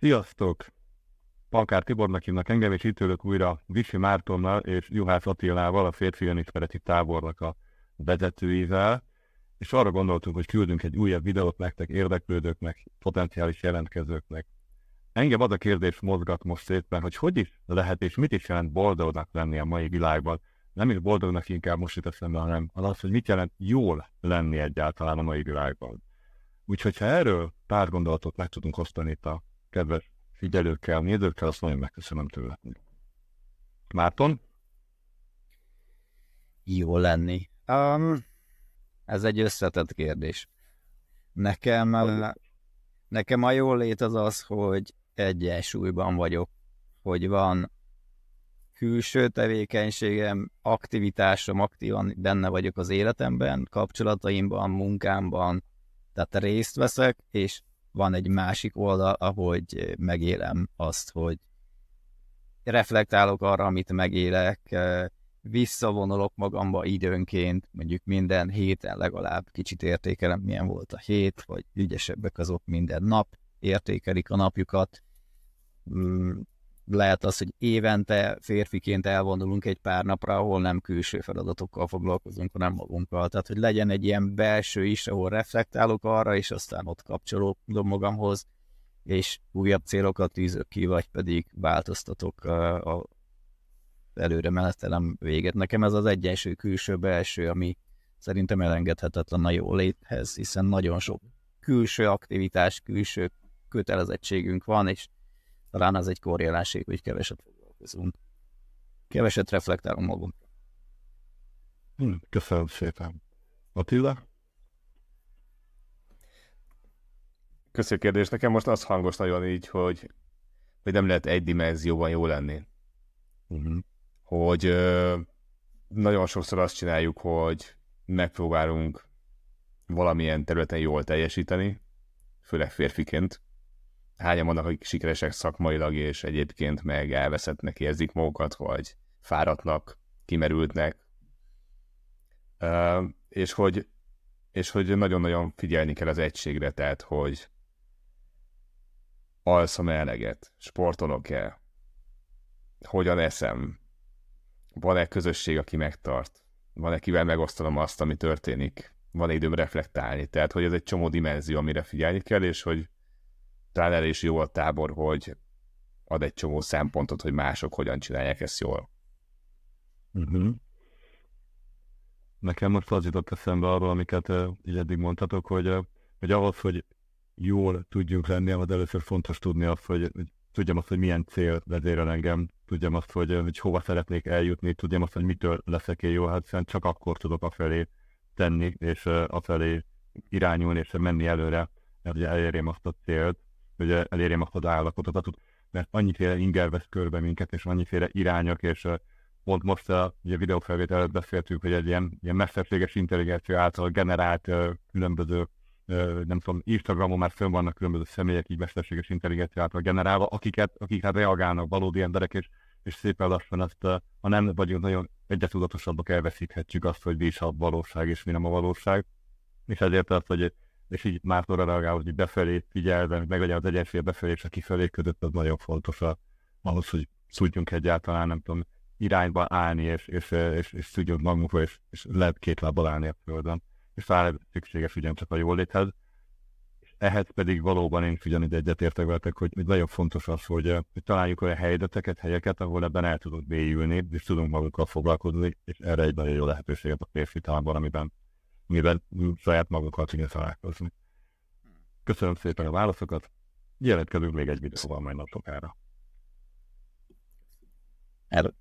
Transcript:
Sziasztok! Pankár Tibornak hívnak engem, és itt ülök újra Visi Mártonnal és Juhász Attilával, a férfi önismereti tábornak a vezetőivel, és arra gondoltunk, hogy küldünk egy újabb videót nektek, érdeklődőknek, potenciális jelentkezőknek. Engem az a kérdés mozgat most szépen, hogy hogy is lehet és mit is jelent boldognak lenni a mai világban. Nem is boldognak inkább most itt eszembe, hanem az, hogy mit jelent jól lenni egyáltalán a mai világban. Úgyhogy ha erről pár gondolatot meg tudunk osztani itt a kedves figyelőkkel, nézőkkel, azt nagyon megköszönöm tőle. Márton? Jó lenni. Um, ez egy összetett kérdés. Nekem, nekem a jól lét az az, hogy egyensúlyban vagyok, hogy van külső tevékenységem, aktivitásom, aktívan benne vagyok az életemben, kapcsolataimban, munkámban, tehát részt veszek, és van egy másik oldal, ahogy megélem azt, hogy reflektálok arra, amit megélek, visszavonulok magamba időnként, mondjuk minden héten legalább kicsit értékelem, milyen volt a hét, vagy ügyesebbek azok minden nap, értékelik a napjukat. Lehet az, hogy évente férfiként elvonulunk egy pár napra, ahol nem külső feladatokkal foglalkozunk, hanem magunkkal. Tehát, hogy legyen egy ilyen belső is, ahol reflektálok arra, és aztán ott kapcsolódom magamhoz, és újabb célokat tűzök ki, vagy pedig változtatok a, a előre menetelem véget. Nekem ez az egyensúly külső-belső, ami szerintem elengedhetetlen a jó léthez, hiszen nagyon sok külső aktivitás, külső kötelezettségünk van, és talán az egy korreláség, hogy keveset foglalkozunk. Keveset reflektálunk magunkra. Hm, köszönöm szépen. Attila? Köszönöm kérdés. Nekem most az hangos nagyon így, hogy, hogy nem lehet egy dimenzióban jó lenni. Uh-huh. Hogy ö, nagyon sokszor azt csináljuk, hogy megpróbálunk valamilyen területen jól teljesíteni, főleg férfiként, hányan vannak, akik sikeresek szakmailag, és egyébként meg elveszettnek érzik magukat, vagy fáradtnak, kimerültnek. És hogy és hogy nagyon-nagyon figyelni kell az egységre, tehát hogy alszom eleget, sportolok-e, hogyan eszem, van-e közösség, aki megtart, van-e kivel megosztanom azt, ami történik, van-e időm reflektálni, tehát hogy ez egy csomó dimenzió, amire figyelni kell, és hogy talán erre is jó a tábor, hogy ad egy csomó szempontot, hogy mások hogyan csinálják ezt jól. Uh-huh. Nekem most az jutott eszembe arról, amiket uh, így eddig mondtatok, hogy, uh, hogy ahhoz, hogy jól tudjunk lenni, az először fontos tudni azt, hogy, hogy tudjam azt, hogy milyen cél vezérel engem, tudjam azt, hogy, hogy hova szeretnék eljutni, tudjam azt, hogy mitől leszek én jó, hát csak akkor tudok afelé tenni, és uh, afelé irányulni, és menni előre, hogy elérjem azt a célt, hogy elérjem azt az állapotot, mert annyiféle inger vesz körbe minket, és annyiféle irányok, és pont most a ugye videófelvétel előtt beszéltünk, hogy egy ilyen, ilyen mesterséges intelligencia által generált különböző nem tudom, Instagramon már fönn vannak különböző személyek így mesterséges intelligencia által generálva, akiket, akik hát reagálnak valódi emberek, és, és szépen lassan azt, ha nem vagyunk nagyon egyetudatosabbak, elveszíthetjük azt, hogy mi is a valóság, és mi nem a valóság. És ezért az, hogy és így Mártonra reagál, hogy befelé figyelve, meg legyen az egyensúly befelé és a kifelé között, az nagyon fontos a, ahhoz, hogy tudjunk egyáltalán, nem tudom, irányba állni, és, és, és, és tudjunk magunkra, és, és lehet két lábbal állni a földön. És talán szükséges ugyancsak a jóléthez. És ehhez pedig valóban én ugyanígy egyetértek veletek, hogy, nagyon fontos az, hogy, hogy találjuk olyan helyzeteket, helyeket, ahol ebben el tudunk mélyülni, és tudunk magunkkal foglalkozni, és erre egy nagyon jó lehetőséget a férfi amiben mivel saját magunkkal tudja találkozni. Köszönöm szépen a válaszokat, jelentkezünk még egy videóval majd napokára. Erről.